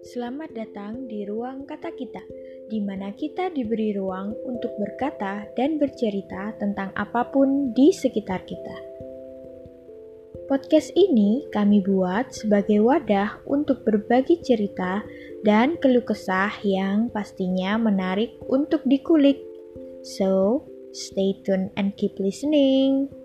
Selamat datang di ruang kata kita, di mana kita diberi ruang untuk berkata dan bercerita tentang apa pun di sekitar kita. Podcast ini kami buat sebagai wadah untuk berbagi cerita dan keluh kesah yang pastinya menarik untuk dikulik. So, stay tuned and keep listening.